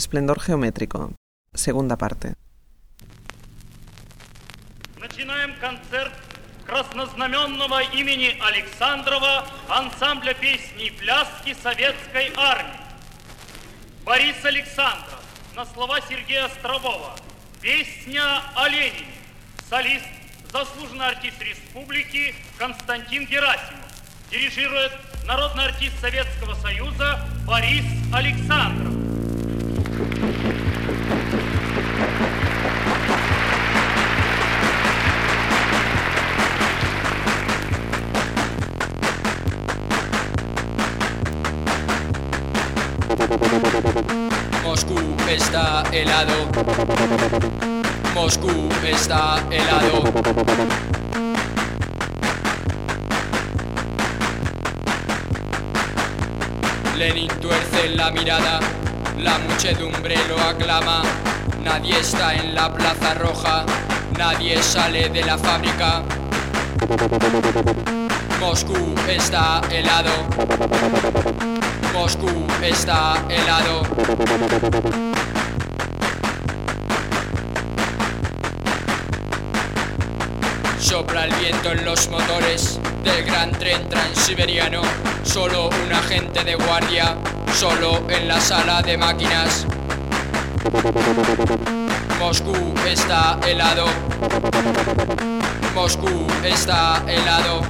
Esplendor geométrico. Segunda parte. Начинаем концерт краснознаменного имени Александрова ансамбля песни и пляски Советской Армии. Борис Александров на слова Сергея Острового. Песня о Ленине. Солист, заслуженный артист республики Константин Герасимов. Дирижирует народный артист Советского Союза Борис Александров. Está helado. Moscú está helado. Lenin tuerce la mirada, la muchedumbre lo aclama. Nadie está en la plaza roja, nadie sale de la fábrica. Moscú está helado. Moscú está helado. Sopla el viento en los motores del gran tren transiberiano. Solo un agente de guardia, solo en la sala de máquinas. Moscú está helado. Moscú está helado.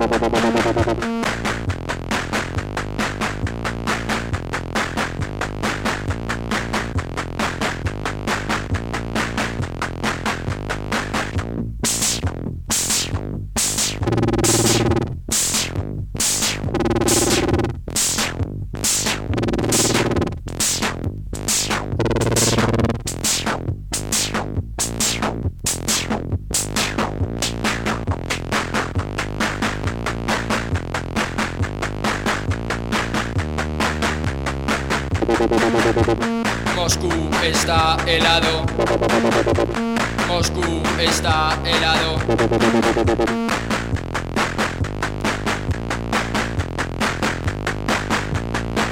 Moscú está helado. Moscú está helado.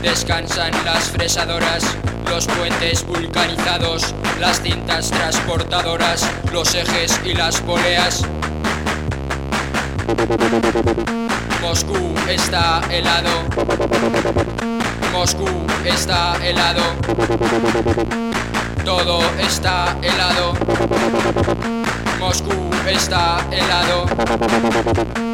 Descansan las fresadoras, los puentes vulcanizados, las cintas transportadoras, los ejes y las poleas. Moscú está helado. Moscú está helado. Todo está helado. Moscú está helado.